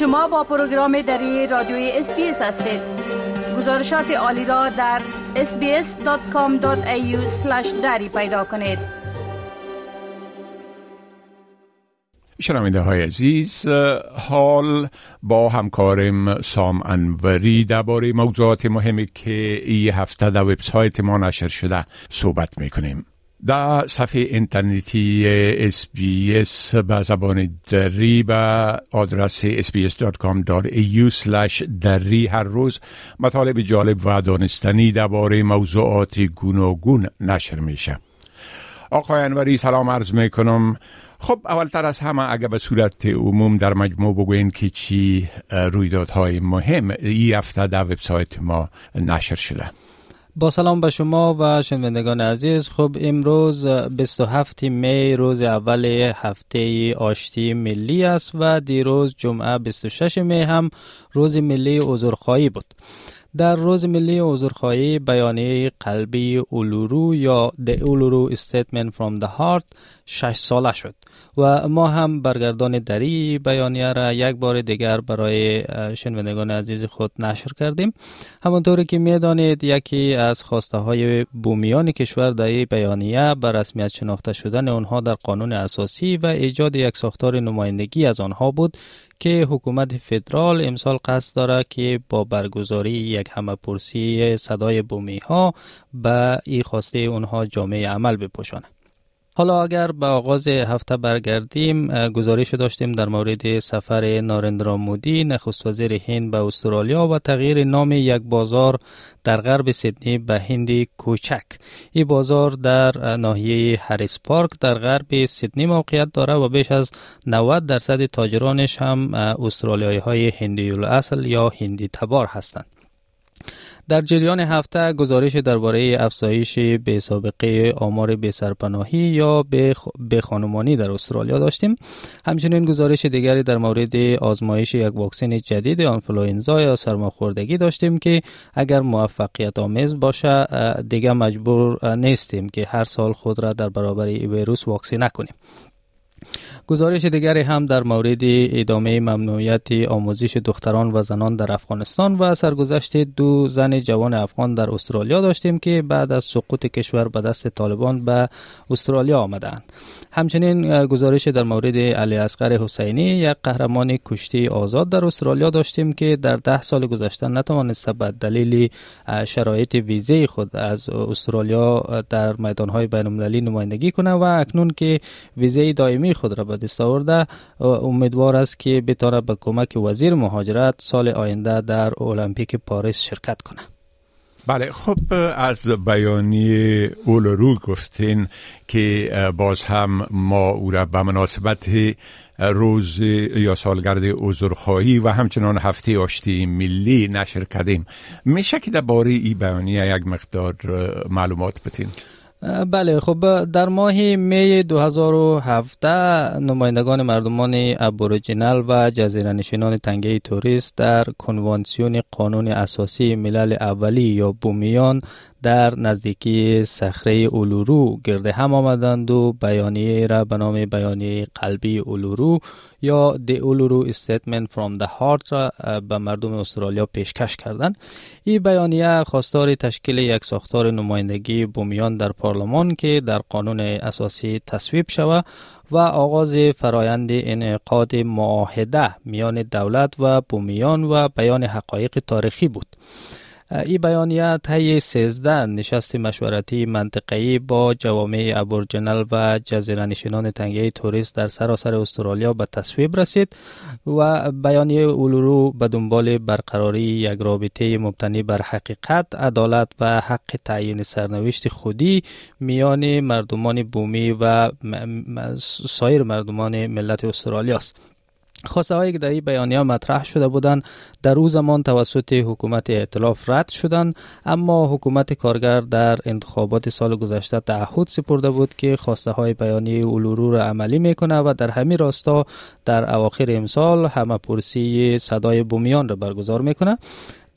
شما با پروگرام دری رادیوی SBS هستید. گزارشات عالی را در sbs.com.au دری پیدا کنید. شنونده های عزیز حال با همکارم سام انوری درباره موضوعات مهمی که این هفته در وبسایت ما نشر شده صحبت می‌کنیم. در صفحه اینترنتی اس به زبان دری به آدرس sbs.com.au دری هر روز. مطالب جالب و دانستنی درباره موضوعات گوناگون نشر میشه. آقای انوری سلام عرض می‌کنم. خب اولتر از همه اگر به صورت عموم در مجموع بگوین که چی رویدادهای مهم این هفته در وبسایت ما نشر شده. با سلام به شما و شنوندگان عزیز. خب امروز 27 می روز اول هفته آشتی ملی است و دیروز جمعه 26 می هم روز ملی عذرخواهی بود. در روز ملی عذرخواهی بیانیه قلبی اولورو یا The Uluru Statement from the Heart شش ساله شد. و ما هم برگردان دری بیانیه را یک بار دیگر برای شنوندگان عزیز خود نشر کردیم. همانطوری که می‌دانید یکی از خواسته های بومیان کشور در بیانیه بر رسمیت شناخته شدن آنها در قانون اساسی و ایجاد یک ساختار نمایندگی از آنها بود که حکومت فدرال امسال قصد دارد که با برگزاری یک همه پرسی صدای بومی ها به این خواسته اونها جامعه عمل بپوشانه حالا اگر به آغاز هفته برگردیم گزارش داشتیم در مورد سفر نارندرا مودی نخست وزیر هند به استرالیا و تغییر نام یک بازار در غرب سیدنی به هندی کوچک. این بازار در ناحیه هریس پارک در غرب سیدنی موقعیت داره و بیش از 90 درصد تاجرانش هم استرالیایی های هندی اصل یا هندی تبار هستند. در جریان هفته گزارش درباره افزایش به سابقه آمار به سرپناهی یا به خانمانی در استرالیا داشتیم. همچنین گزارش دیگری در مورد آزمایش یک واکسن جدید آنفلوئنزا یا سرماخوردگی داشتیم که اگر موفقیت آمیز باشه دیگه مجبور نیستیم که هر سال خود را در برابر ویروس واکسینه کنیم گزارش دیگری هم در مورد ادامه ممنوعیت آموزش دختران و زنان در افغانستان و سرگذشت دو زن جوان افغان در استرالیا داشتیم که بعد از سقوط کشور به دست طالبان به استرالیا آمدند. همچنین گزارش در مورد علی اصغر حسینی یک قهرمان کشتی آزاد در استرالیا داشتیم که در ده سال گذشته نتوانسته به دلیل شرایط ویزه خود از استرالیا در میدانهای بین المللی نمایندگی کنه و اکنون که ویزه دائمی خود را به دست آورده امیدوار است که بتانه به کمک وزیر مهاجرت سال آینده در المپیک پاریس شرکت کنه. بله خب از بیانی اولرو گفتین که باز هم ما او را به مناسبت روز یا سالگرد عذرخواهی و همچنان هفته آشتی ملی نشر کردیم. میشه که در باره این بیانیه یک مقدار معلومات بتین بله خب در ماه می 2017 نمایندگان مردمان ابوریجینال و جزیره نشینان تنگه توریست در کنوانسیون قانون اساسی ملل اولی یا بومیان در نزدیکی صخره اولورو گرد هم آمدند و بیانیه را به نام بیانیه قلبی اولورو یا دی اولورو Statement from the Heart را به مردم استرالیا پیشکش کردند. این بیانیه خواستار تشکیل یک ساختار نمایندگی بومیان در پارلمان که در قانون اساسی تصویب شود و آغاز فرایند انعقاد معاهده میان دولت و بومیان و بیان حقایق تاریخی بود. این بیانیه طی 13 نشست مشورتی منطقه‌ای با جوامع ابورجنال و جزیره نشینان تنگه توریست در سراسر استرالیا به تصویب رسید و بیانیه اولورو به دنبال برقراری یک رابطه مبتنی بر حقیقت، عدالت و حق تعیین سرنوشت خودی میان مردمان بومی و سایر مردمان ملت استرالیا است. خواسته هایی که در این بیانیه مطرح شده بودند در او زمان توسط حکومت ائتلاف رد شدند اما حکومت کارگر در انتخابات سال گذشته تعهد سپرده بود که خواسته های بیانیه اولورو را عملی می‌کنه و در همین راستا در اواخر امسال همه پرسی صدای بومیان را برگزار می‌کنه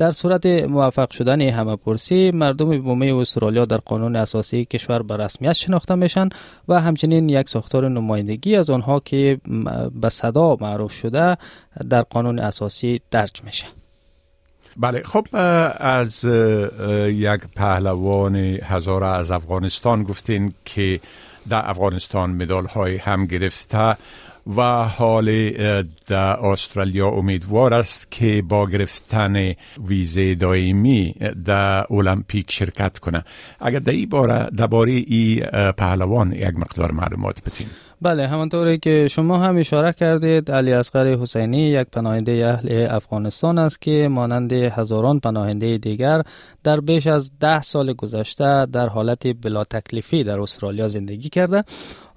در صورت موفق شدن همه پرسی مردم بومه استرالیا در قانون اساسی کشور به رسمیت شناخته میشن و همچنین یک ساختار نمایندگی از آنها که به صدا معروف شده در قانون اساسی درج میشه. بله خب از یک پهلوان هزار از افغانستان گفتین که در افغانستان مدال های هم گرفته و حال در استرالیا امیدوار است که با گرفتن ویزه دائمی در المپیک شرکت کنه. اگر در این باره درباره این پهلوان یک مقدار معلومات بتین بله همانطوری که شما هم اشاره کردید علی اصغر حسینی یک پناهنده اهل افغانستان است که مانند هزاران پناهنده دیگر در بیش از ده سال گذشته در حالت بلا تکلیفی در استرالیا زندگی کرده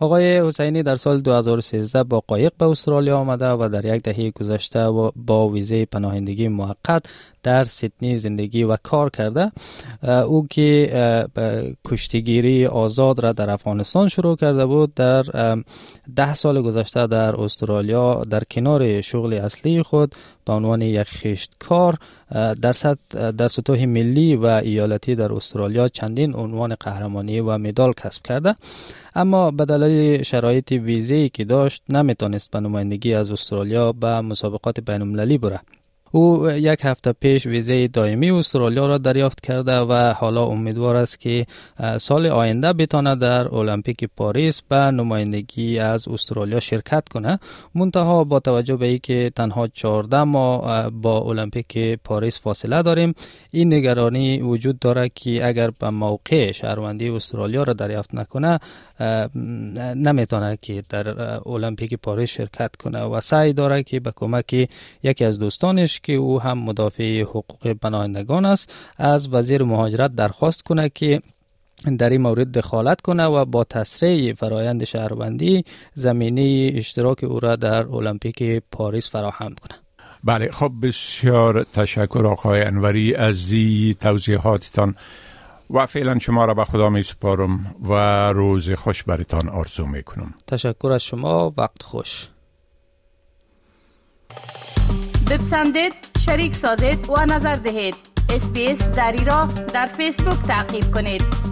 آقای حسینی در سال 2013 با قایق به استرالیا آمده و در یک دهه گذشته با ویزه پناهندگی موقت در سیدنی زندگی و کار کرده. او که کشتیگیری آزاد را در افغانستان شروع کرده بود در ده سال گذشته در استرالیا در کنار شغل اصلی خود به عنوان یک خشتکار در در سطوح ملی و ایالتی در استرالیا چندین عنوان قهرمانی و مدال کسب کرده. اما به دلیل شرایط ویزی که داشت نمی‌تونست به نمایندگی از استرالیا به مسابقات بین المللی بره. او یک هفته پیش ویزه دائمی استرالیا را دریافت کرده و حالا امیدوار است که سال آینده بتانه در المپیک پاریس به نمایندگی از استرالیا شرکت کنه. منتها با توجه به اینکه تنها 14 ماه با المپیک پاریس فاصله داریم این نگرانی وجود داره که اگر به موقع شهروندی استرالیا را دریافت نکنه نمی‌تونه که در المپیک پاریس شرکت کنه و سعی داره که به کمک یکی از دوستانش که او هم مدافع حقوق پناهندگان است از وزیر مهاجرت درخواست کنه که در این مورد دخالت کنه و با تسریع فرایند شهروندی زمینه اشتراک او را در المپیک پاریس فراهم کنه. بله خب بسیار تشکر آقای انوری از توضیحاتتان و فعلا شما را به خدا می سپارم و روز خوش برتان آرزو می کنم. تشکر از شما. وقت خوش. بپسندید شریک سازید و نظر دهید. SBS دری را در فیسبوک تعقیب کنید.